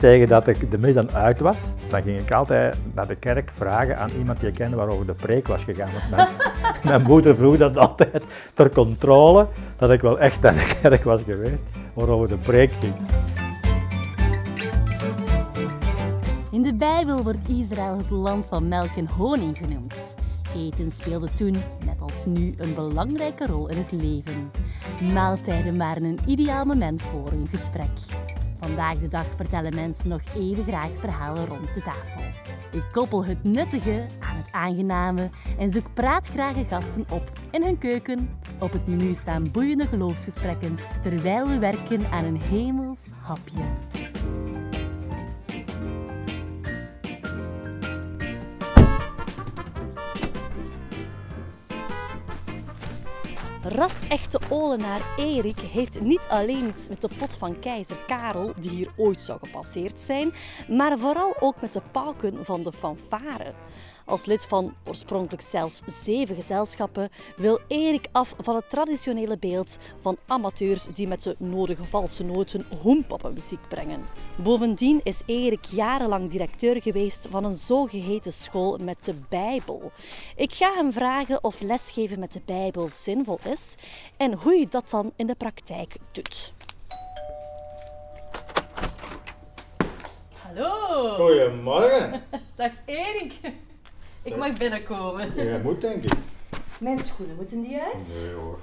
tegen dat ik de mis dan uit was, dan ging ik altijd naar de kerk vragen aan iemand die ik kende waarover de preek was gegaan. Want mijn, mijn moeder vroeg dat altijd ter controle, dat ik wel echt naar de kerk was geweest, waarover de preek ging. In de Bijbel wordt Israël het land van melk en honing genoemd. Eten speelde toen, net als nu, een belangrijke rol in het leven. Maaltijden waren een ideaal moment voor een gesprek. Vandaag de dag vertellen mensen nog even graag verhalen rond de tafel. Ik koppel het nuttige aan het aangename en zoek praatgrage gasten op in hun keuken. Op het menu staan boeiende geloofsgesprekken terwijl we werken aan een hemels hapje. Ras-echte Olenaar Erik heeft niet alleen iets met de pot van keizer Karel, die hier ooit zou gepasseerd zijn, maar vooral ook met de pauken van de fanfare. Als lid van oorspronkelijk zelfs zeven gezelschappen wil Erik af van het traditionele beeld van amateurs die met de nodige valse noten hoempappenmuziek brengen. Bovendien is Erik jarenlang directeur geweest van een zogeheten school met de Bijbel. Ik ga hem vragen of lesgeven met de Bijbel zinvol is en hoe je dat dan in de praktijk doet. Hallo! Goedemorgen. Dag Erik! Ik mag binnenkomen. Jij moet denk ik. Mijn schoenen moeten die uit? Nee hoor.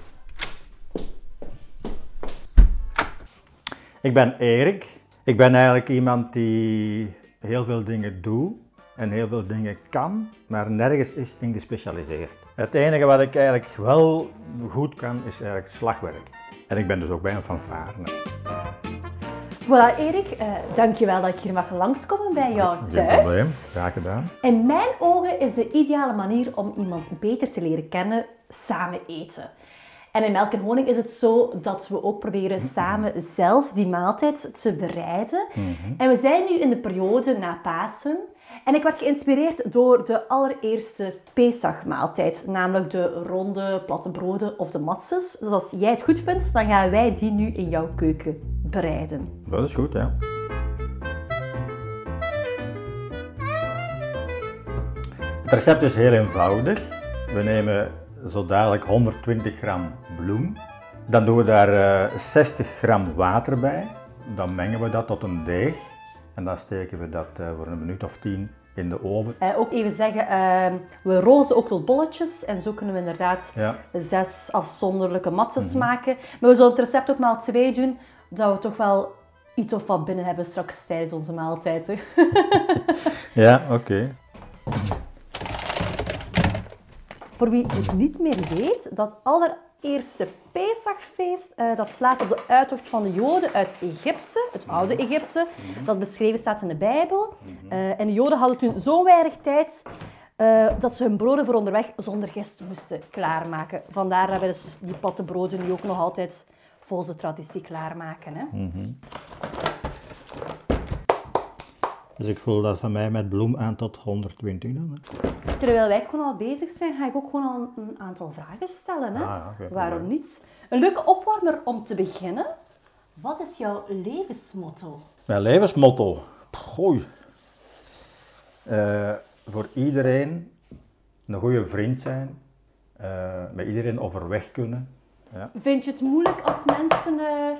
Ik ben Erik. Ik ben eigenlijk iemand die heel veel dingen doet en heel veel dingen kan, maar nergens is in gespecialiseerd. Het enige wat ik eigenlijk wel goed kan, is eigenlijk slagwerk. En ik ben dus ook bij een fanfare. Voilà Erik, eh, dankjewel dat ik hier mag langskomen bij jou Geen thuis. probleem, graag gedaan. In mijn ogen is de ideale manier om iemand beter te leren kennen samen eten. En in Melk en Honing is het zo dat we ook proberen samen zelf die maaltijd te bereiden. En we zijn nu in de periode na Pasen. En ik werd geïnspireerd door de allereerste Pesach-maaltijd, namelijk de ronde platte broden of de matzes. Dus als jij het goed vindt, dan gaan wij die nu in jouw keuken bereiden. Dat is goed, ja. Het recept is heel eenvoudig. We nemen zo dadelijk 120 gram bloem. Dan doen we daar eh, 60 gram water bij. Dan mengen we dat tot een deeg. En dan steken we dat eh, voor een minuut of tien in de oven. Eh, ook even zeggen, eh, we rollen ze ook tot bolletjes en zo kunnen we inderdaad Ja. zes afzonderlijke matzes maken. Maar we zullen het recept ook maar twee doen, dat we toch wel iets of wat binnen hebben straks tijdens onze maaltijden. Ja, oké. Voor wie het niet meer weet, dat allereerste Pesachfeest, eh, dat slaat op de uittocht van de Joden uit Egypte, het oude Egypte, dat beschreven staat in de Bijbel. Eh, en de Joden hadden toen zo weinig tijd eh, dat ze hun broden voor onderweg zonder gist moesten klaarmaken. Vandaar dat we dus die platte broden nu ook nog altijd volgens de traditie klaarmaken. Hè? Dus ik voel dat van mij met bloem aan tot 120 dan. Hè. Terwijl wij gewoon al bezig zijn, ga ik ook gewoon al een aantal vragen stellen. Hè? Ah, ja, Waarom niet? Een leuke opwarmer om te beginnen. Wat is jouw levensmotto? Mijn levensmotto. Gooi. Eh, voor iedereen een goede vriend zijn. eh, met iedereen overweg kunnen. Ja. Vind je het moeilijk als mensen eh,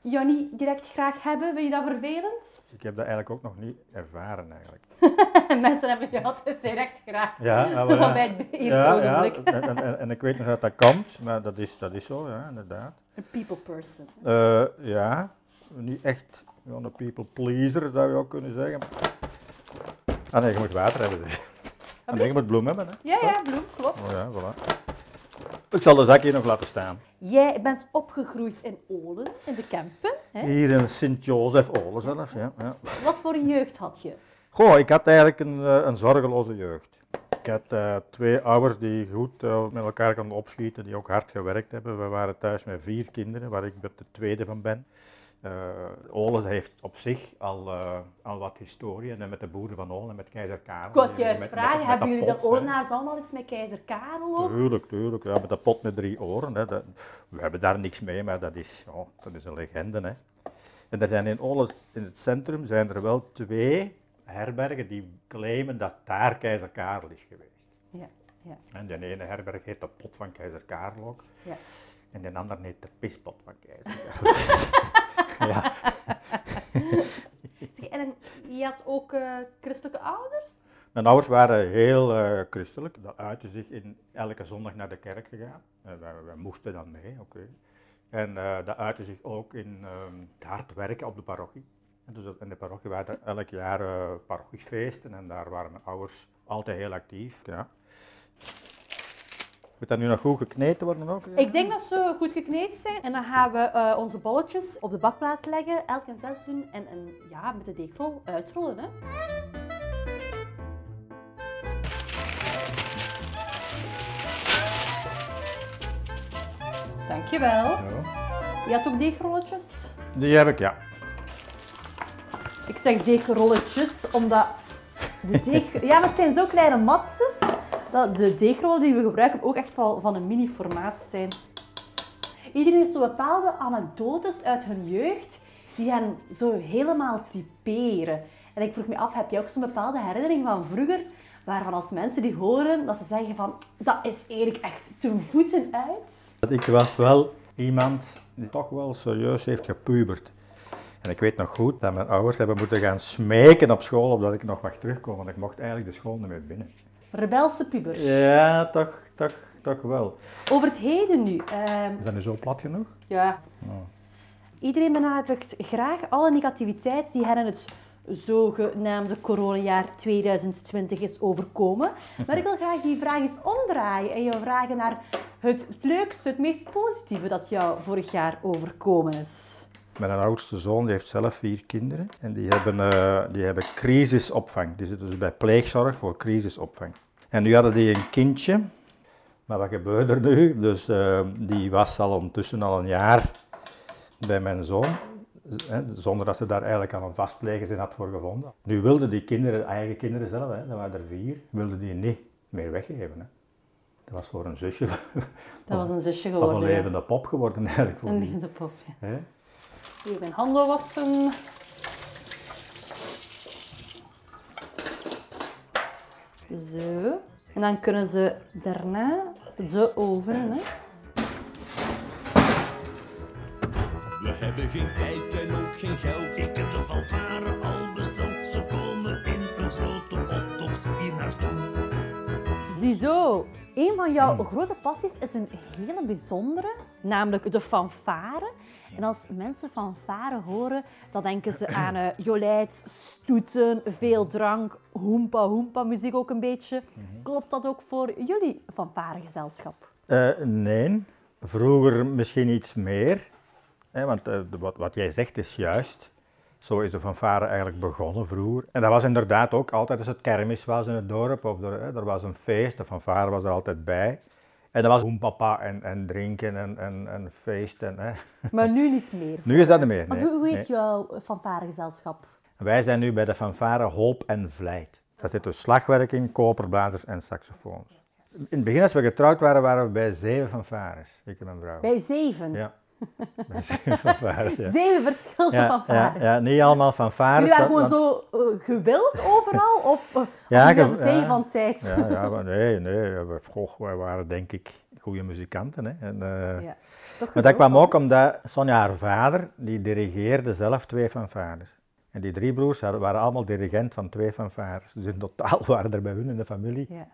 jou niet direct graag hebben? Vind je dat vervelend? Ik heb dat eigenlijk ook nog niet ervaren eigenlijk. mensen hebben je altijd direct graag. Ja, voilà. bij het eerste ja, en, en, en- en ik weet nog dat dat komt, maar dat is, dat is zo, ja, inderdaad. Een people person. Eh, ja, niet echt een people pleaser zou je ook kunnen zeggen. Ah nee, je moet water hebben. zeg. Ah nee, je moet bloem hebben. Hè. Ja, ja, bloem, klopt. Oh, ja, voilà. Ik zal de zak hier nog laten staan. Jij bent opgegroeid in Olen, in de Kempen. Hè? Hier in Sint-Jozef-Olen zelf, ja, ja. Wat voor een jeugd had je? Goh, ik had eigenlijk een, eh, een zorgeloze jeugd. Ik had eh, twee ouders die goed eh, met elkaar konden opschieten, die ook hard gewerkt hebben. We waren thuis met vier kinderen, waar ik de tweede van ben. Eh Olen heeft op zich al, eh, al wat historie, en met de boeren van Olen en met keizer Karel. Ik wou juist vragen, hebben jullie dat. Olenaars allemaal iets met keizer Karel ook? Tuurlijk, tuurlijk. Ja, met dat pot met drie oren. Hè. Dat, we hebben daar niks mee, maar dat is, dat is een legende. Hè. En er zijn in Ole, in het centrum, zijn er wel twee herbergen die claimen dat daar keizer Karel is geweest. Ja, ja, En de ene herberg heet de pot van keizer Karel ook. ja. En de ander heet de pispot van keizer Karel. ja. Zeg, en je had ook eh, christelijke ouders? Mijn ouders waren heel eh, christelijk. Dat uitte zich in elke zondag naar de kerk gegaan. En wij, wij moesten dan mee, oké. En eh, dat uitte zich ook in ehm, het hard werken op de parochie. En dus in de parochie waren er elk jaar eh parochiefeesten en daar waren mijn ouders altijd heel actief. Ja. Moet dat nu nog goed gekneten worden ook? Ik denk dat ze goed gekneed zijn. En dan gaan we eh, onze bolletjes op de bakplaat leggen, elk in zes doen en, en ja, met de deegrol uitrollen. Hè. Dankjewel. Zo. Je had ook deegrolletjes? Die heb ik, ja. Ik zeg deegrolletjes omdat de deeg... Ja, maar het zijn zo kleine matjes dat de deegrollen die we gebruiken ook echt van, van een mini-formaat zijn. Iedereen heeft zo bepaalde anekdotes uit hun jeugd die hen zo helemaal typeren. En ik vroeg me af, heb je ook zo'n bepaalde herinnering van vroeger, waarvan als mensen die horen, dat ze zeggen van, dat is Erik echt ten voeten uit? Ik was wel iemand die toch wel serieus heeft gepubert. En ik weet nog goed dat mijn ouders hebben moeten gaan smeken op school of dat ik nog mag terugkomen, want ik mocht eigenlijk de school niet meer binnen. Rebelse puber. Ja, toch, toch, toch wel. Over het heden nu. ehm, Is dat nu zo plat genoeg? Ja. Iedereen benadrukt graag alle negativiteit die hen in het zogenaamde coronajaar 2020 is overkomen. Maar ik wil graag die vraag eens omdraaien en jou vragen naar het leukste, het meest positieve dat jou vorig jaar overkomen is. Mijn oudste zoon die heeft zelf vier kinderen en die hebben, eh, die hebben crisisopvang. Die zitten dus bij pleegzorg voor crisisopvang. En nu hadden die een kindje, maar wat gebeurde er nu? Dus eh, die was al ondertussen al een jaar bij mijn zoon, hè, zonder dat ze daar eigenlijk al een vastpleger had voor gevonden. Nu wilden die kinderen, eigen kinderen zelf, hè, dat waren er vier, wilden die niet meer weggeven. Hè. Dat was voor een zusje, Dat was een zusje of geworden. een ja. levende pop geworden eigenlijk voor Een levende pop. ja. Hier mijn handen wassen. Zo. En dan kunnen ze daarna zo overen. Hè. We hebben geen tijd en ook geen geld. Ik heb de fanfare al besteld. Ze komen in een grote optocht hier naartoe. Ziezo. Een van jouw grote passies is een hele bijzondere, namelijk de fanfare. En als mensen fanfare horen, dan denken ze aan eh jolijt, stoeten, veel drank, hoempa hoempa muziek ook een beetje. Klopt dat ook voor jullie fanfaregezelschap? Eh, nee, vroeger misschien iets meer. Hè, want eh, wat, wat jij zegt is juist. Zo is de fanfare eigenlijk begonnen vroeger. En dat was inderdaad ook altijd als het kermis was in het dorp. Of er, hè, er was een feest, de fanfare was er altijd bij. En dat was hoempapa en, en drinken en, en, en feest. En, hè. Maar nu niet meer. Nu is dat niet meer. Want nee, hoe, hoe heet nee. jouw fanfaregezelschap? Wij zijn nu bij de fanfare Hoop en Vlijt. Daar zit dus slagwerking, koperbladers en saxofoons. In het begin als we getrouwd waren, waren we bij zeven fanfares. Ik en mijn vrouw. Bij zeven. Ja. Zeven fanfares, ja. Zeven verschillende Ja, ja, fanfares. ja, niet allemaal fanfares. Jullie waren want- gewoon zo eh, gewild overal? Of, uh, Ja, ja, zee ja. van tijd? Ja, ja, maar nee, nee. we- Goh, wij waren denk ik goede muzikanten. Hè. En, eh, Ja. Toch Maar dat kwam ook omdat Sonja, haar vader, die dirigeerde zelf twee fanfares. En die drie broers waren allemaal dirigent van twee fanfares. Dus in totaal waren er bij hun in de familie Ja.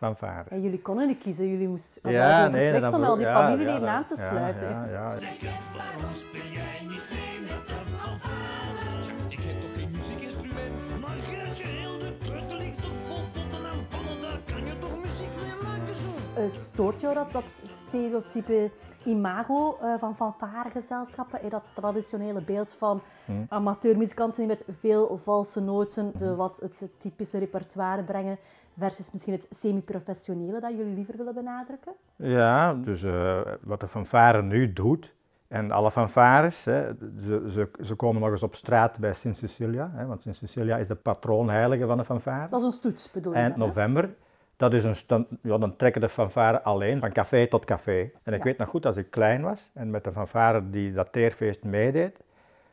Acht fanfares. Ja, jullie konden niet kiezen, jullie moesten Ja, nee, verplicht om dan al die ja, familieleden ja, aan te ja, sluiten. Ja, ja, Zeg het, waarom speel jij niet mee met de fanfare? Tja, ik heb toch geen muziekinstrument? Maar Gertje, heel de keuken ligt toch vol potten en pannen. Daar kan je toch muziek mee maken zo? Eh, stoort jou dat, dat stereotype imago eh, van fanfaregezelschappen? Eh, dat traditionele beeld van Hm. amateurmuzikanten die met veel valse noten Hm. de, wat het typische repertoire brengen, versus misschien het semi-professionele dat jullie liever willen benadrukken? Ja, dus eh, wat de fanfare nu doet, en alle fanfares, hè, ze, ze, ze komen nog eens op straat bij Sint Cecilia, hè, want Sint Cecilia is de patroonheilige van de fanfare. Dat is een stoets, bedoel je Eind dan, november. Dat is een stand, ja, dan trekken de fanfare alleen van café tot café. En ik Ja. weet nog goed, als ik klein was en met de fanfare die dat teerfeest meedeed,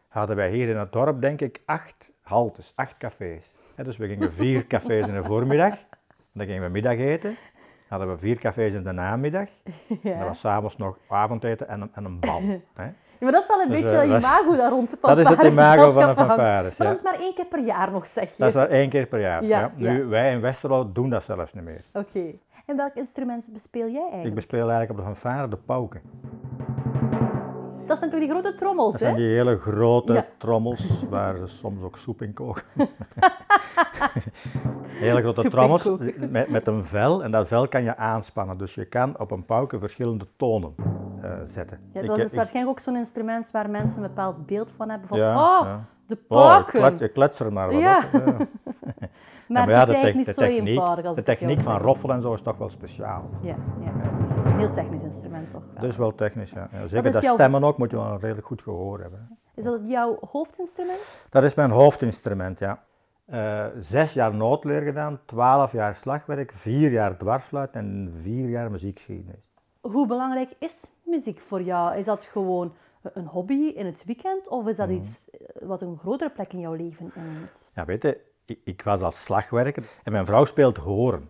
hadden wij hier in het dorp denk ik acht haltes, acht cafés. Dus we gingen vier cafés in de voormiddag, dan gingen we middageten. Hadden we vier cafés in de namiddag. En dan Ja. was s'avonds nog avondeten en een, en een bal. Hè. Ja, maar dat is wel een Dus, beetje is- imago daar rond de Dat is het imago van de hangt. fanfares, Maar ja. dat is maar één keer per jaar nog, zeg je. Dat is wel één keer per jaar. Ja, Ja, Nu, ja. wij in Westerlo doen dat zelfs niet meer. Oké. En welk instrument bespeel jij eigenlijk? Ik bespeel eigenlijk op de fanfare de pauken. Dat zijn toch die grote trommels, Dat hè? zijn die hele grote Ja. trommels waar ze soms ook soep in koken. hele grote Soep trommels met, met een vel en dat vel kan je aanspannen. Dus je kan op een pauken verschillende tonen eh, zetten. Ja, Ik- dat is ik- waarschijnlijk ook zo'n instrument waar mensen een bepaald beeld van hebben. Van, Ja, oh, ja. de Oh, ik, pakken. klet, ik klets er maar wat Ja. op. Ja. maar Ja, de, eigenlijk te- niet de zo techniek, eenvoudig als de het jou techniek van roffelen en zo is toch wel speciaal. Ja, heel technisch instrument toch wel. Dat is wel technisch, ja. zeker dat jouw- stemmen ook moet je wel een redelijk goed gehoor hebben. Is dat jouw hoofdinstrument? Dat is mijn hoofdinstrument, ja. Eh, zes jaar noodleer gedaan, twaalf jaar slagwerk, vier jaar dwarsfluit en vier jaar muziekgeschiedenis. Hoe belangrijk is muziek voor jou? Is dat gewoon een hobby in het weekend of is dat Mhm. iets eh, wat een grotere plek in jouw leven inneemt? Ja, weet je, ik, ik was als slagwerker en mijn vrouw speelt horen.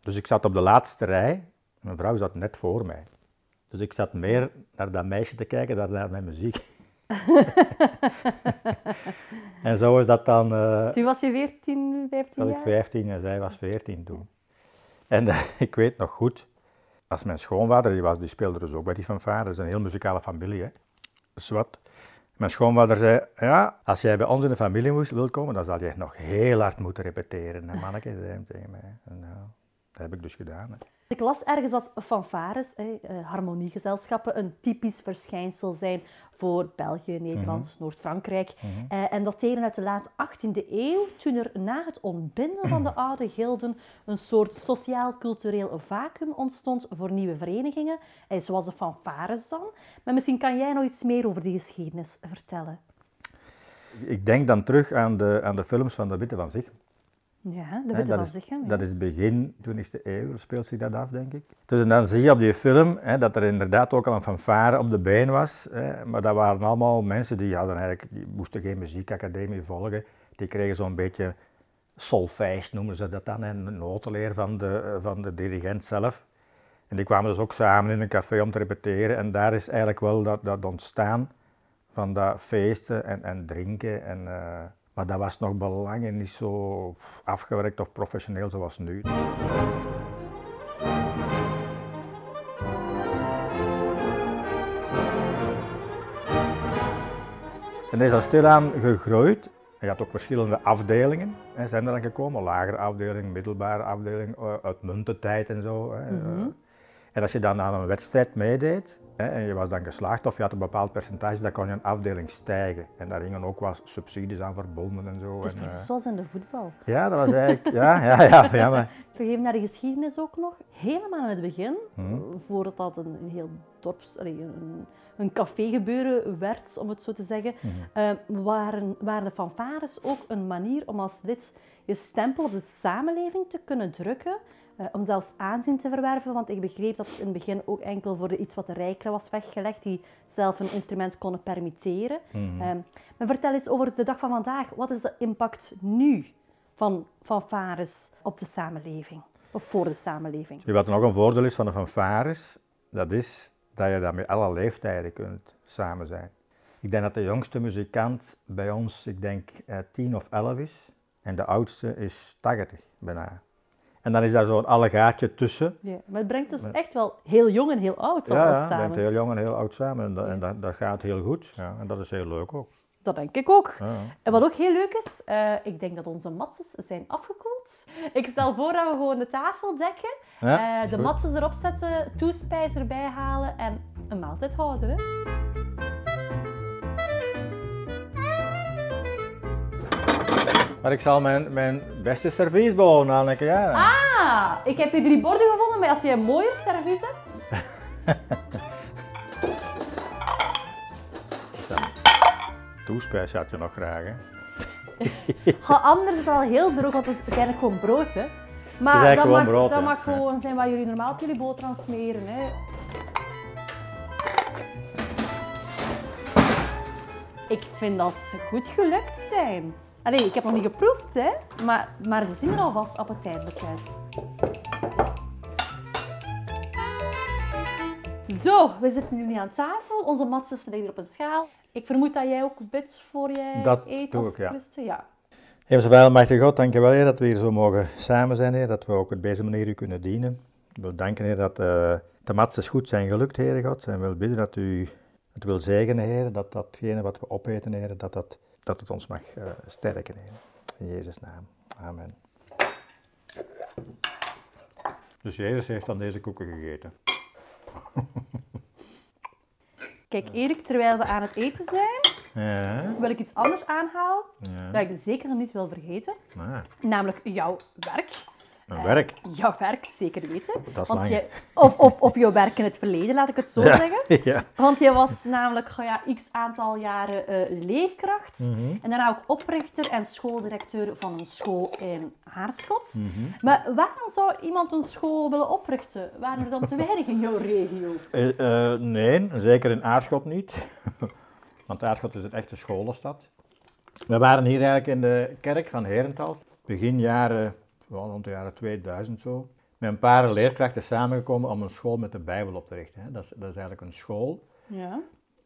Dus ik zat op de laatste rij, mijn vrouw zat net voor mij. Dus ik zat meer naar dat meisje te kijken dan naar mijn muziek. en zo is dat dan... eh, Toen was je 14, 15 was ik jaar? 15 en zij was 14 toen. En eh, ik weet nog goed, als mijn schoonvader, die, was, die speelde dus ook bij die fanfare, dat is een heel muzikale familie, hè. Dus wat. Mijn schoonvader zei, ja, als jij bij ons in de familie moest, wil komen, dan zal je nog heel hard moeten repeteren. En manneke zei hem tegen mij. En, ja, dat heb ik dus gedaan. Hè. Ik las ergens dat fanfares, hè, eh, harmoniegezelschappen, een typisch verschijnsel zijn voor België, Nederland, Mhm. Noord-Frankrijk. Eh, en dateren uit de laat 18e eeuw, toen er na het ontbinden van de oude gilden een soort sociaal-cultureel vacuüm ontstond voor nieuwe verenigingen, eh, zoals de fanfares dan. Maar misschien kan jij nog iets meer over die geschiedenis vertellen. Ik denk dan terug aan de, aan de films van de Witte van Zich. Ja, dat van is, ja. Dat is begin 20e eeuw, speelt zich dat af, denk ik. Dus en dan zie je op die film hè, dat er inderdaad ook al een fanfare op de been was. Hè, maar dat waren allemaal mensen die, hadden eigenlijk, die moesten geen muziekacademie volgen. Die kregen zo'n beetje solfège, noemen ze dat dan, en een notenleer van de, van de dirigent zelf. En die kwamen dus ook samen in een café om te repeteren. En daar is eigenlijk wel dat, dat ontstaan van dat feesten en, en drinken. En, eh, maar dat was nog belangen niet zo afgewerkt of professioneel zoals nu. En dat is al stilaan gegroeid. Je had ook verschillende afdelingen, hè, zijn er dan gekomen. Lagere afdeling, middelbare afdeling, eh, uitmuntentijd en zo. Hè. Mhm. En als je dan aan een wedstrijd meedeed en je was dan geslaagd of je had een bepaald percentage, dan kon je een afdeling stijgen. En daar gingen ook wat subsidies aan verbonden en zo. Het is En, precies eh, zoals in de voetbal. ja, dat was eigenlijk, ja, ja, ja, ja maar, naar de geschiedenis ook nog. Helemaal in het begin, Mhm. voordat dat een, een heel dorps, allee, een, een café gebeuren werd, om het zo te zeggen, Mhm. eh, waren, waren de fanfares ook een manier om als lid je stempel op de samenleving te kunnen drukken. Eh, om zelfs aanzien te verwerven, want ik begreep dat het in het begin ook enkel voor de iets wat rijkere was weggelegd, die zelf een instrument konden permitteren. Mhm. Ehm, maar vertel eens over de dag van vandaag. Wat is de impact nu van fanfares op de samenleving? Of voor de samenleving? wat nog een voordeel is van de fanfares, dat is dat je daar met alle leeftijden kunt samen zijn. Ik denk dat de jongste muzikant bij ons, ik denk, eh, 10 of 11 is. En de oudste is 80 bijna. En dan is daar zo'n allegaatje tussen. Ja, maar het brengt dus echt wel heel jong en heel oud Ja, alles ja, samen. bent heel jong en heel oud samen. En, dat, en dat, dat gaat heel goed. Ja, en dat is heel leuk ook. Dat denk ik ook. Ja. En wat ook heel leuk is, eh, ik denk dat onze matses zijn afgekoeld. Ik stel voor dat we gewoon de tafel dekken, eh, de matses erop zetten, toespijs erbij halen en een maaltijd houden. Hè? Maar ik zal mijn, mijn beste servies behouden, Anneke. Ja. Ah, ik heb hier drie borden gevonden, maar als je een mooier servies hebt... Toespijs had je nog graag, hè? Ga anders wel heel droog, want het is uiteindelijk gewoon brood. Hè. Maar Het dat mag, brood, dat mag gewoon zijn waar jullie normaal op jullie boterham smeren. Hè. Ik vind dat ze goed gelukt zijn. Allee, ik heb nog niet geproefd, hè. Maar, maar ze zien er alvast appetijtelijk uit. Zo, we zitten nu aan tafel. Onze matjes liggen op een schaal. Ik vermoed dat jij ook bidt voor jij Dat eet doe als ik, ja. christen. Ja. Heer Vader, God, dank je wel, Heer, dat we hier zo mogen samen zijn, Heer, dat we ook op deze manier u kunnen dienen. Ik wil danken, Heer, dat eh, de matses goed zijn gelukt, Heer God, en wil bidden dat u het wil zegenen, Heer, dat datgene wat we opeten, Heer, dat, dat, dat het ons mag eh, sterken, Heer. In Jezus' naam. Amen. Dus Jezus heeft van deze koeken gegeten. Kijk, Erik, terwijl we aan het eten zijn, Ja, wil ik iets anders aanhalen ja. dat ik zeker niet wil vergeten. Namelijk jouw werk. Een werk. Jouw werk, zeker weten. Dat is Want je, of, of, of jouw werk in het verleden, laat ik het zo Ja, zeggen. ja. Want je was namelijk goh ja, x aantal jaren eh, leerkracht. Mhm. En daarna ook oprichter en schooldirecteur van een school in Aarschot. Mhm. Maar waarom zou iemand een school willen oprichten? Waren er dan te weinig in jouw regio? Eh, eh, nee, zeker in Aarschot niet. Want Aarschot is een echte scholenstad. We waren hier eigenlijk in de kerk van Herentals, begin jaren, rond de jaren 2000 zo, met een paar leerkrachten samengekomen om een school met de Bijbel op te richten. hè. Dat is, dat is eigenlijk een school. Ja.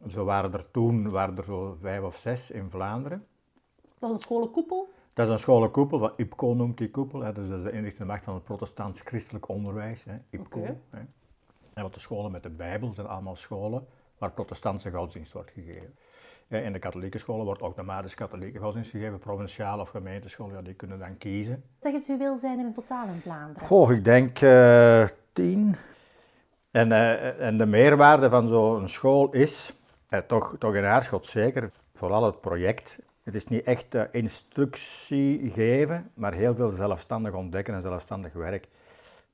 Zo waren er toen waren er zo vijf of zes in Vlaanderen. Dat is een scholenkoepel. Dat is een scholenkoepel, wat IPCO noemt die koepel. Hè. Dus dat is de inrichtende macht van het protestants christelijk onderwijs, hè. IPCO. Hè. En wat de scholen met de Bijbel zijn allemaal scholen waar protestantse godsdienst wordt gegeven. Ja, in de katholieke scholen wordt ook nomadisch katholieke godsdienst gegeven, provinciale of gemeentescholen, ja, die kunnen dan kiezen. Zeg eens, hoeveel zijn er in totaal in Vlaanderen? Goh, ik denk eh, tien. En, eh, en de meerwaarde van zo'n school is, eh, toch, toch in Aarschot zeker, vooral het project. Het is niet echt eh, instructie geven, maar heel veel zelfstandig ontdekken en zelfstandig werk.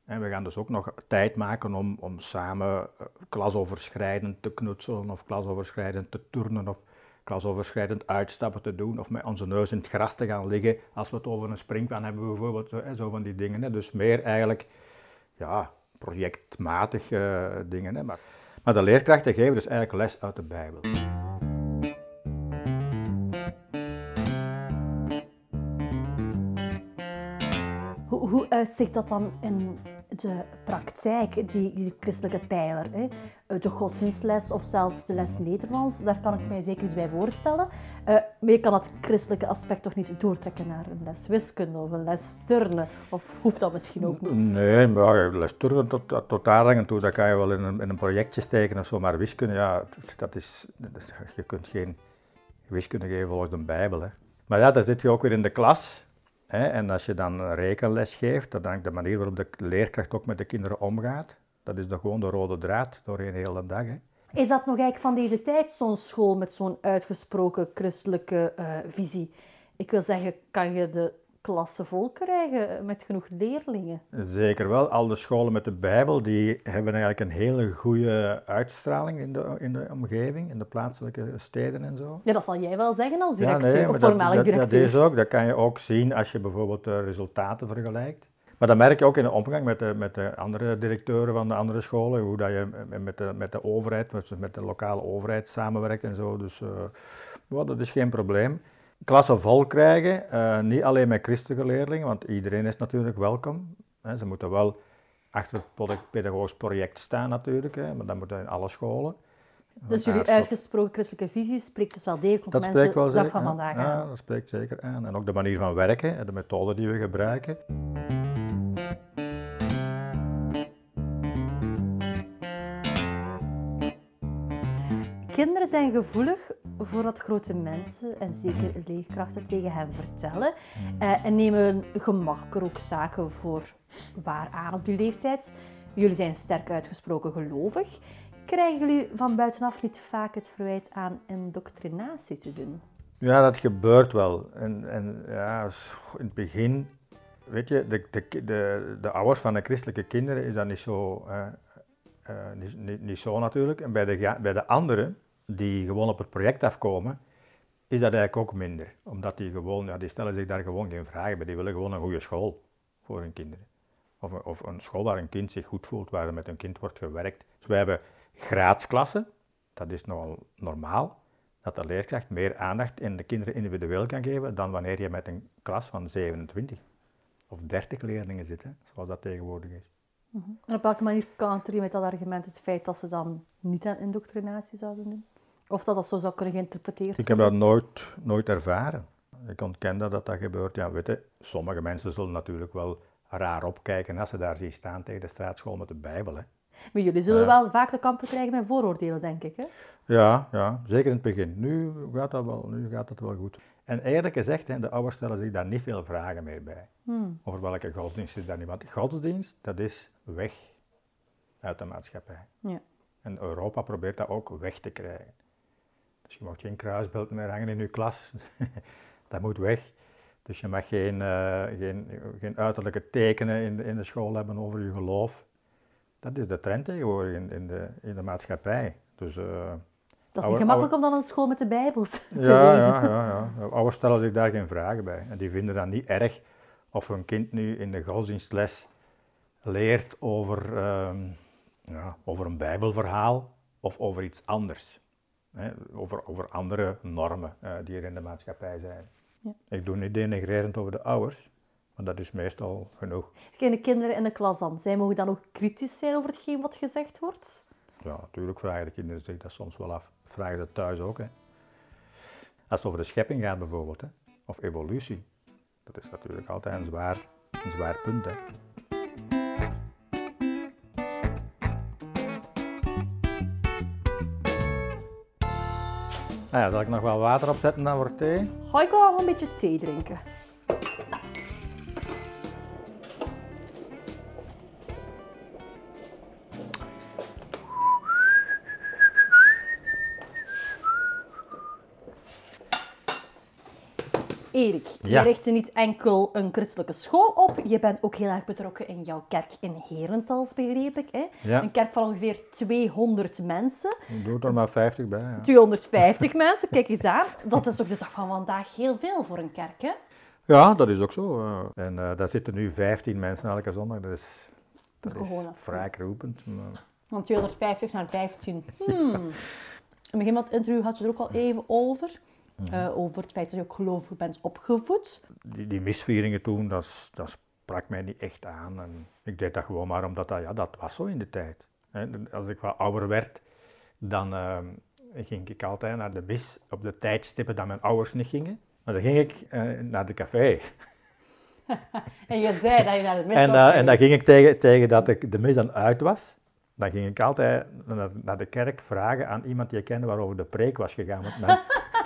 En we gaan dus ook nog tijd maken om, om samen eh, klasoverschrijdend te knutselen of klasoverschrijdend te turnen of klasoverschrijdend uitstappen te doen of met onze neus in het gras te gaan liggen als we het over een springplan hebben bijvoorbeeld, zo, van die dingen. Dus meer eigenlijk ja, projectmatig eh, dingen. Maar, maar de leerkrachten geven dus eigenlijk les uit de Bijbel. Hoe, uitzicht dat dan in de praktijk, die, christelijke pijler? Hè? Eh, De godsdienstles of zelfs de les Nederlands, daar kan ik mij zeker iets bij voorstellen. Eh, maar je kan dat christelijke aspect toch niet doortrekken naar een les wiskunde of een les turnen? Of hoeft dat misschien ook niet? Nee, maar les turnen tot, tot, daar hangen toe, dat kan je wel in een, in een projectje steken of zo, maar wiskunde, ja, dat is- je kunt geen wiskunde geven volgens de Bijbel. Hè. Maar ja, dan zit je ook weer in de klas. En als je dan een rekenles geeft, dat is de manier waarop de leerkracht ook met de kinderen omgaat. Dat is dan gewoon de rode draad doorheen de hele dag. Hè. Is dat nog eigenlijk van deze tijd, zo'n school met zo'n uitgesproken christelijke eh, visie? Ik wil zeggen, kan je de klasse vol krijgen met genoeg leerlingen? Zeker wel. Al de scholen met de Bijbel die hebben eigenlijk een hele goede uitstraling in de, in de omgeving, in de plaatselijke steden en zo. Ja, dat zal jij wel zeggen als Ja, directeur, nee, of maar dat, voormalig dat, dat directeur. is ook. Dat kan je ook zien als je bijvoorbeeld de resultaten vergelijkt. Maar dat merk je ook in de omgang met de, met de andere directeuren van de andere scholen, hoe dat je met de, met de overheid, met, met de lokale overheid samenwerkt en zo. Dus eh, ja, dat is geen probleem. Klassen vol krijgen, eh, niet alleen met christelijke leerlingen, want iedereen is natuurlijk welkom. Hè. Ze moeten wel achter het pedagogisch project staan natuurlijk, hè, maar dat moet in alle scholen. Dus jullie uitgesproken christelijke visie spreekt dus wel degelijk op Dat mensen spreekt wel zeker van aan. vandaag Ja, aan. dat spreekt zeker aan. En ook de manier van werken, en de methode die we gebruiken. Kinderen zijn gevoelig voor wat grote mensen en zeker leerkrachten tegen hen vertellen. Eh, en nemen gemakkelijker ook zaken voor waar aan op die leeftijd. Jullie zijn sterk uitgesproken gelovig. Krijgen jullie van buitenaf niet vaak het verwijt aan indoctrinatie te doen? Ja, dat gebeurt wel. En, en ja, in het begin, weet je, de, de, de, de ouders van de christelijke kinderen is dat niet zo, eh, eh, niet, niet, niet zo natuurlijk. En bij de, bij de anderen, die gewoon op het project afkomen, is dat eigenlijk ook minder. Omdat die gewoon, ja, die stellen zich daar gewoon geen vragen bij. Die willen gewoon een goede school voor hun kinderen. Of, een- of een school waar een kind zich goed voelt, waar er met een kind wordt gewerkt. Dus wij hebben graadsklassen, dat is nogal normaal. dat de leerkracht meer aandacht in de kinderen individueel kan geven dan wanneer je met een klas van 27 of 30 leerlingen zit, hè, zoals dat tegenwoordig is. En op welke manier counteren je met dat argument het feit dat ze dan niet aan indoctrinatie zouden doen? Of dat dat zo zou kunnen geïnterpreteerd Ik heb worden? dat nooit, nooit ervaren. Ik ontken dat dat, dat gebeurt. Ja, weet je, sommige mensen zullen natuurlijk wel raar opkijken als ze daar zien staan tegen de straatschool met de Bijbel. Hè. Maar jullie zullen wel vaak te kampen krijgen met vooroordelen, denk ik. Hè? Ja, ja, zeker in het begin. Nu gaat dat wel, nu gaat dat wel goed. En eerlijk gezegd, de ouders stellen zich daar niet veel vragen meer bij. Hmm. Over welke godsdienst is daar niet. Want godsdienst, dat is weg uit de maatschappij. Ja. En Europa probeert dat ook weg te krijgen. Dus je mag geen kruisbeeld meer hangen in je klas. dat moet weg. Dus je mag geen, eh, geen, geen uiterlijke tekenen in de, in de school hebben over je geloof. Dat is de trend tegenwoordig in, in, de, in de maatschappij. Dus, eh, Dat is niet gemakkelijk om dan een school met de Bijbel te ja, lezen. ja, ja, ja. Ouders stellen zich daar geen vragen bij. En die vinden dat niet erg of hun kind nu in de godsdienstles leert over, ehm, ja, over een bijbelverhaal of over iets anders. Hè, over, over andere normen eh, die er in de maatschappij zijn. Ja. Ik doe niet denigrerend over de ouders, maar dat is meestal genoeg. Ken de kinderen in de klas dan? Zij mogen dan ook kritisch zijn over hetgeen wat gezegd wordt? Ja, natuurlijk vragen de kinderen zich dat soms wel af. Vragen ze thuis ook. Hè. Als het over de schepping gaat bijvoorbeeld, hè, of evolutie, dat is natuurlijk altijd een zwaar, een zwaar punt. Hè. Nou ja, zal ik nog wel water opzetten dan voor thee? Ga ik wel een beetje thee drinken? Erik, je Ja. richt niet enkel een christelijke school op, je bent ook heel erg betrokken in jouw kerk in Herentals, begreep ik. Hè? Ja. Een kerk van ongeveer 200 mensen. Ik doe er maar 50 bij. Ja, 250 mensen, kijk eens aan. Dat is ook de dag van vandaag heel veel voor een kerk, hè? ja dat is ook zo. eh. En eh, daar zitten nu 15 mensen elke zondag. Dat is, dat is Gewoon af. vrij roepend. Maar... Van 250 naar 15. Hmm. In het begin van het interview had je er ook al even over. Eh, over het feit dat je ook gelovig bent opgevoed. die, die misvieringen toen, dat, dat sprak mij niet echt aan. En ik deed dat gewoon maar omdat dat, ja, dat was zo in de tijd. Als ik wat ouder werd, dan ehm, ging ik altijd naar de mis op de tijdstippen dat mijn ouders niet gingen. Maar dan ging ik eh, naar de café. En je zei dat je naar de mis En, eh, en dan ging ik tegen, tegen dat ik de mis dan uit was. Dan ging ik altijd naar, naar de kerk vragen aan iemand die ik kende waarover de preek was gegaan. Want mijn,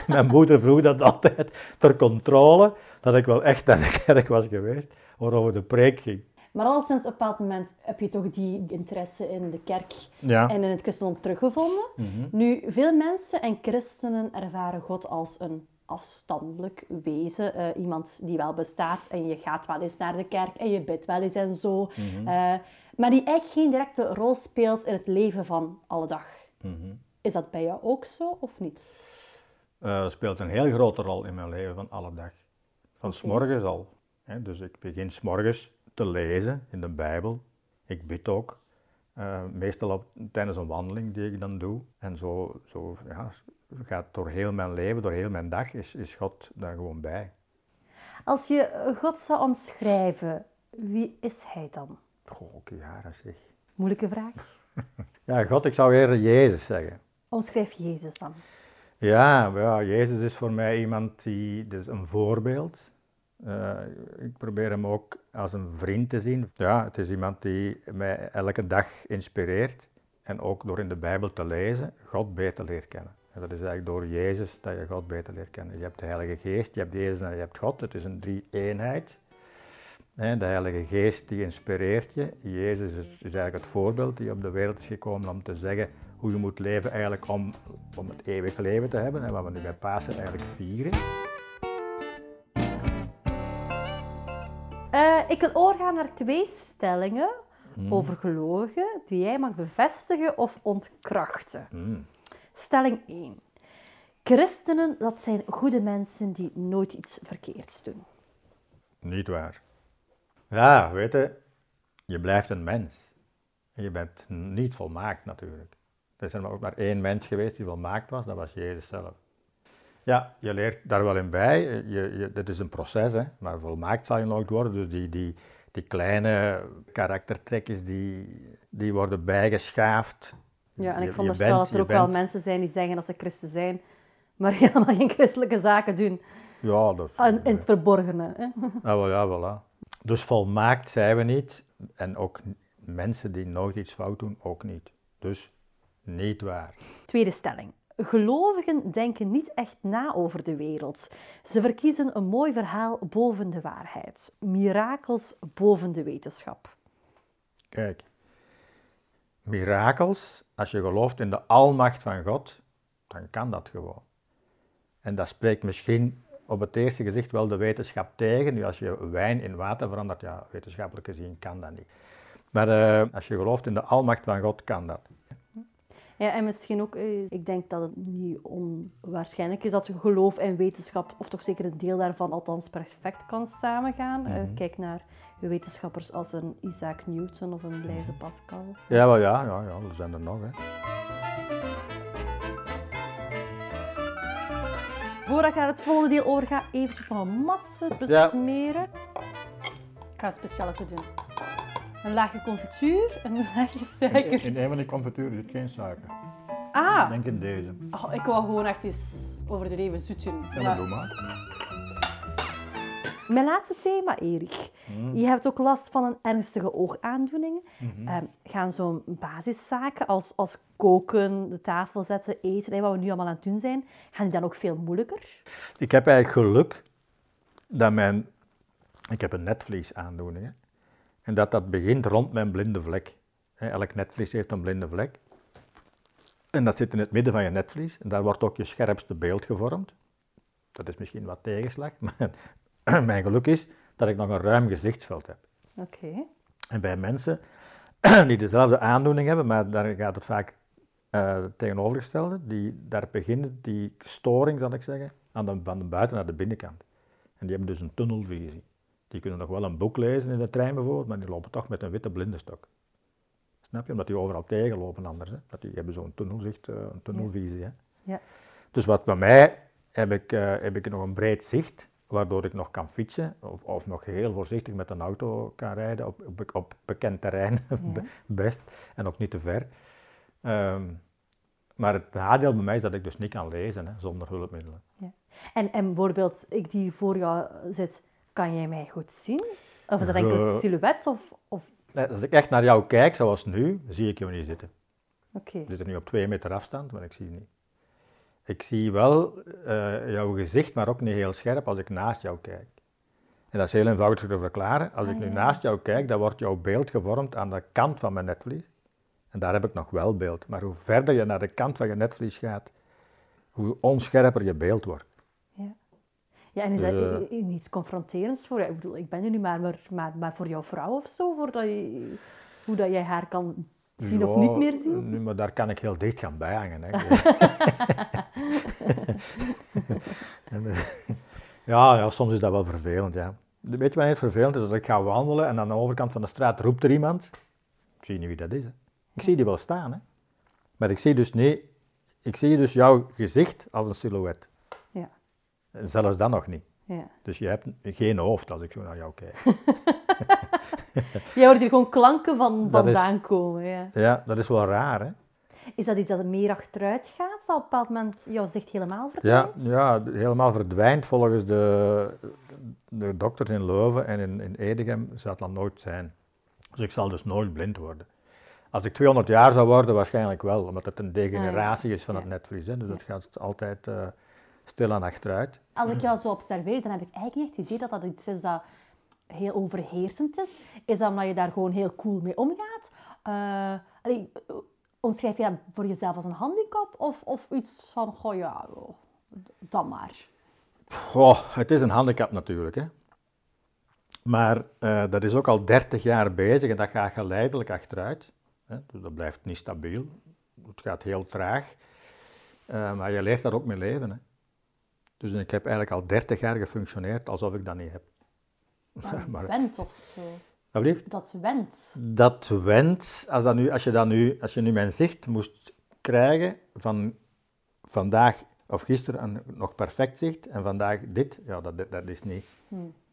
mijn moeder vroeg dat altijd ter controle, dat ik wel echt naar de kerk was geweest, waarover de preek ging. Maar al sinds een bepaald moment heb je toch die interesse in de kerk Ja. en in het christendom teruggevonden. Nu, veel mensen en christenen ervaren God als een afstandelijk wezen. eh, iemand die wel bestaat en je gaat wel eens naar de kerk en je bidt wel eens en zo. Eh, maar die eigenlijk geen directe rol speelt in het leven van alle dag. Is dat bij jou ook zo of niet? Eh, speelt een heel grote rol in mijn leven van alle dag. Van s morgens al. Hè. Dus ik begin s morgens te lezen in de Bijbel. Ik bid ook. Eh, meestal op, tijdens een wandeling die ik dan doe. En zo, zo ja, gaat door heel mijn leven, door heel mijn dag, is, is God daar gewoon bij. Als je God zou omschrijven, wie is hij dan? Goh, jaren zeg. Moeilijke vraag. Ja, God, ik zou eerder Jezus zeggen. Omschrijf Jezus dan. Ja, ja, Jezus is voor mij iemand die, dus een voorbeeld. Eh, ik probeer hem ook als een vriend te zien. Ja, het is iemand die mij elke dag inspireert. En ook door in de Bijbel te lezen, God beter leert kennen. En dat is eigenlijk door Jezus dat je God beter leert kennen. Je hebt de Heilige Geest, je hebt Jezus en je hebt God. Het is een drie-eenheid. De Heilige Geest die inspireert je. Jezus is eigenlijk het voorbeeld die op de wereld is gekomen om te zeggen hoe je moet leven eigenlijk om, om het eeuwige leven te hebben. En wat we nu bij Pasen eigenlijk vieren. Eh, ik wil overgaan naar twee stellingen over gelovigen die jij mag bevestigen of ontkrachten. Hmm. Stelling 1. Christenen, dat zijn goede mensen die nooit iets verkeerds doen. Niet waar. Ja, weet je, je blijft een mens. En je bent niet volmaakt natuurlijk. Er is er maar ook maar één mens geweest die volmaakt was, dat was Jezus zelf. Ja, je leert daar wel in bij. Je, je, dit is een proces, hè, maar volmaakt zal je nooit worden. Dus die, die, die kleine karaktertrekjes die, die worden bijgeschaafd. Ja, en ik vond je er stel bent- dat er ook wel mensen zijn die zeggen dat ze christen zijn, maar helemaal geen christelijke zaken doen. Ja, dat, In, in het verborgene. Hè? Ja, wel, ja, voilà. Dus volmaakt zijn we niet. En ook mensen die nooit iets fout doen, ook niet. Dus niet waar. Tweede stelling. Gelovigen denken niet echt na over de wereld. Ze verkiezen een mooi verhaal boven de waarheid. Mirakels boven de wetenschap. Kijk, mirakels, als je gelooft in de almacht van God, dan kan dat gewoon. En dat spreekt misschien op het eerste gezicht wel de wetenschap tegen. Nu, als je wijn in water verandert, ja, wetenschappelijk gezien kan dat niet. Maar eh, als je gelooft in de almacht van God, kan dat. Ja, en misschien ook, eh, ik denk dat het niet onwaarschijnlijk is dat geloof en wetenschap, of toch zeker een deel daarvan, althans perfect kan samengaan. Eh, kijk naar wetenschappers als een Isaac Newton of een Blaise Pascal. Ja, wel ja, ja, ja, er zijn er nog. Hè. Voordat ik naar het volgende deel overga, eventjes nog een matse besmeren. Ik ga het speciaal doen. Een laagje confituur, een laagje suiker. In een van die confituren zit geen suiker. Ah, Denk in deze. oh, ik wou gewoon echt eens overdreven zoetje. Ja, Maar- doe maar. Mijn laatste thema, Erik. Je hebt ook last van een ernstige oogaandoening. Ehm, gaan zo'n basiszaken als, als koken, de tafel zetten, eten, en wat we nu allemaal aan het doen zijn, gaan die dan ook veel moeilijker? Ik heb eigenlijk geluk dat mijn... Ik heb een netvliesaandoening. En dat dat begint rond mijn blinde vlek. Elk netvlies heeft een blinde vlek. En dat zit in het midden van je netvlies. En daar wordt ook je scherpste beeld gevormd. Dat is misschien wat tegenslag, maar mijn geluk is dat ik nog een ruim gezichtsveld heb. Oké. En bij mensen die dezelfde aandoening hebben, maar daar gaat het vaak eh, tegenovergestelde, die, daar begint die storing, zal ik zeggen, aan de, van de buiten naar de binnenkant. En die hebben dus een tunnelvisie. Die kunnen nog wel een boek lezen in de trein bijvoorbeeld, maar die lopen toch met een witte blindenstok. Snap je? Omdat die overal tegenlopen anders. Hè? Dat die hebben zo'n tunnelzicht, eh, een tunnelvisie. Hè? Ja. Dus wat bij mij heb ik, eh, heb ik nog een breed zicht, waardoor ik nog kan fietsen of, of nog heel voorzichtig met een auto kan rijden op, op, op bekend terrein, best, en ook niet te ver. Ehm, maar het nadeel bij mij is dat ik dus niet kan lezen hè, zonder hulpmiddelen. En, en bijvoorbeeld, ik die voor jou zit, kan jij mij goed zien? Of is dat enkel het silhouet? Of, of... Als ik echt naar jou kijk, zoals nu, zie ik jou niet zitten. Oké. Ik zit er nu op twee meter afstand, maar ik zie je niet. Ik zie wel eh, jouw gezicht, maar ook niet heel scherp als ik naast jou kijk. En dat is heel eenvoudig te verklaren. Als ik Ah, nu ja. naast jou kijk, dan wordt jouw beeld gevormd aan de kant van mijn netvlies. En daar heb ik nog wel beeld. Maar hoe verder je naar de kant van je netvlies gaat, hoe onscherper je beeld wordt. Ja. en is Dus, dat eh, iets confronterends voor jou? Ik bedoel, ik ben er nu maar, maar, maar, maar voor jouw vrouw of zo? Voor dat je, hoe dat jij haar kan zien of niet meer zien? Nu, maar daar kan ik heel dicht gaan bijhangen. Hè. En, eh, ja, ja, soms is dat wel vervelend. Ja. Weet je wat het vervelend is? Als ik ga wandelen en aan de overkant van de straat roept er iemand. Ik zie niet wie dat is. Hè. Ik zie die wel staan. Hè. Maar ik zie dus niet. Ik zie dus jouw gezicht als een silhouet. Ja. Zelfs dat nog niet. Ja. Dus je hebt geen hoofd als ik zo naar jou kijk. Jij hoort hier gewoon klanken van Dat is- vandaan komen. Ja. Ja, dat is wel raar, hè? Is dat iets dat meer achteruit gaat? Zal op een bepaald moment jouw zicht helemaal Ja, verdwijnt? ja, d- helemaal verdwijnt volgens de, de dokters in Leuven en in, in Edegem zou het dan nooit zijn. Dus ik zal dus nooit blind worden. Als ik 200 jaar zou worden, waarschijnlijk wel, omdat het een degeneratie is van Ah, Ja. het netvlies. Hè. Dus dat gaat altijd eh stilaan achteruit. Als ik jou zo observeer, dan heb ik eigenlijk niet het idee dat dat iets is dat heel overheersend is. Is dat omdat je daar gewoon heel cool mee omgaat? Allee, omschrijf je dat voor jezelf als een handicap? Of, of iets van, goh ja, oh, dan maar. Goh, het is een handicap natuurlijk. Hè. Maar eh, dat is ook al 30 jaar bezig en dat gaat geleidelijk achteruit. Hè. Dus dat blijft niet stabiel. Het gaat heel traag. Eh, maar je leert daar ook mee leven. Hè. Dus ik heb eigenlijk al 30 jaar gefunctioneerd alsof ik dat niet heb. maar, Went of zo. alsjeblieft. Dat went. Dat went, als, dat nu, als, je dat nu, als je nu mijn zicht moest krijgen van vandaag of gisteren een nog perfect zicht en vandaag dit, ja, dat, dat is niet.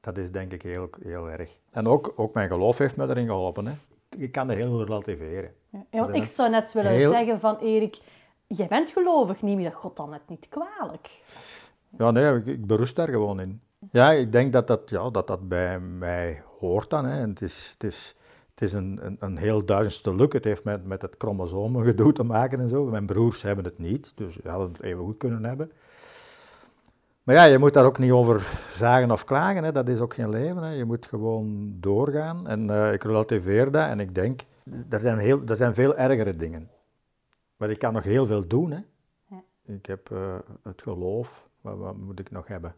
Dat is denk ik heel, heel erg. En ook, ook mijn geloof heeft me erin geholpen. Hè. Je kan het heel relativeren. Ja, want Dat ik zou net willen heel- zeggen van Erik, jij bent gelovig, neem je dat God dan net niet kwalijk? Ja, nee, ik, ik berust daar gewoon in. Ja, ik denk dat dat, ja, dat, dat bij mij hoort dan. Hè. En het is, het is, het is een, een, een heel duizend stuk. Het heeft met, met het chromosomengedoe te maken en zo. Mijn broers hebben het niet, dus ze hadden het even goed kunnen hebben. Maar ja, je moet daar ook niet over zagen of klagen. Hè. Dat is ook geen leven. Hè. Je moet gewoon doorgaan. En eh, ik relativeer dat en ik denk, er zijn, heel, er zijn veel ergere dingen. Maar ik kan nog heel veel doen. Hè. Ja. Ik heb eh, het geloof. Wat, wat moet ik nog hebben?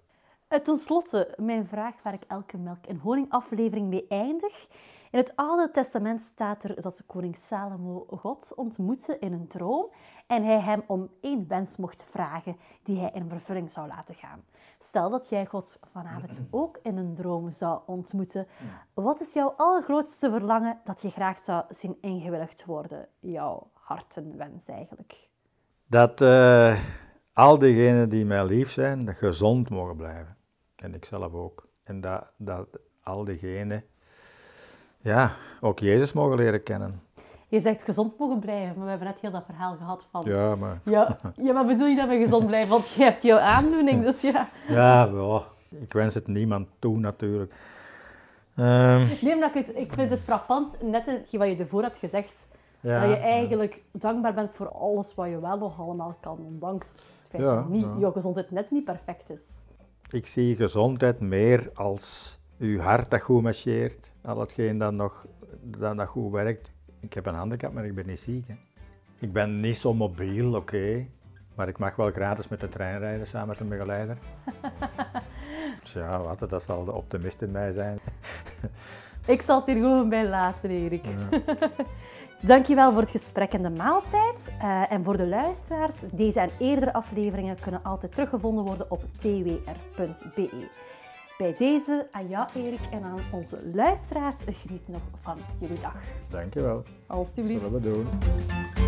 Eh, Ten slotte, mijn vraag waar ik elke melk en honing aflevering mee eindig. In het Oude Testament staat er dat koning Salomo God ontmoette in een droom en hij hem om één wens mocht vragen die hij in vervulling zou laten gaan. Stel dat jij God vanavond ook in een droom zou ontmoeten. Wat is jouw allergrootste verlangen dat je graag zou zien ingewilligd worden? Jouw hartenwens eigenlijk. Dat eh, al diegenen die mij lief zijn, dat gezond mogen blijven. En ik zelf ook. En dat, dat al diegenen, ja, ook Jezus mogen leren kennen. Je zegt gezond mogen blijven, maar we hebben net heel dat verhaal gehad van... Ja, maar, Ja, ja, maar bedoel je dat we gezond blijven? Want je hebt jouw aandoening, dus ja. ja, wel, ik wens het niemand toe natuurlijk. Ehm, Nee, omdat ik, het, ik vind het frappant, net wat je ervoor hebt gezegd, ja, dat je eigenlijk dankbaar bent voor alles wat je wel nog allemaal kan, ondanks het feit Ja, niet, ja. jouw gezondheid net niet perfect is. Ik zie gezondheid meer als uw hart dat goed marcheert, al hetgeen dat nog dat, dat goed werkt. Ik heb een handicap, maar ik ben niet ziek. Hè. Ik ben niet zo mobiel, oké, maar ik mag wel gratis met de trein rijden samen met een begeleider. dus ja, wat, dat zal de optimist in mij zijn. Ik zal het hier gewoon bij laten, Erik. Dankjewel voor het gesprek en de maaltijd. Eh, en voor de luisteraars, deze en eerdere afleveringen kunnen altijd teruggevonden worden op twr.be. Bij deze aan jou, Erik, en aan onze luisteraars, geniet nog van jullie dag. Dankjewel. Alsjeblieft. Zullen we doen.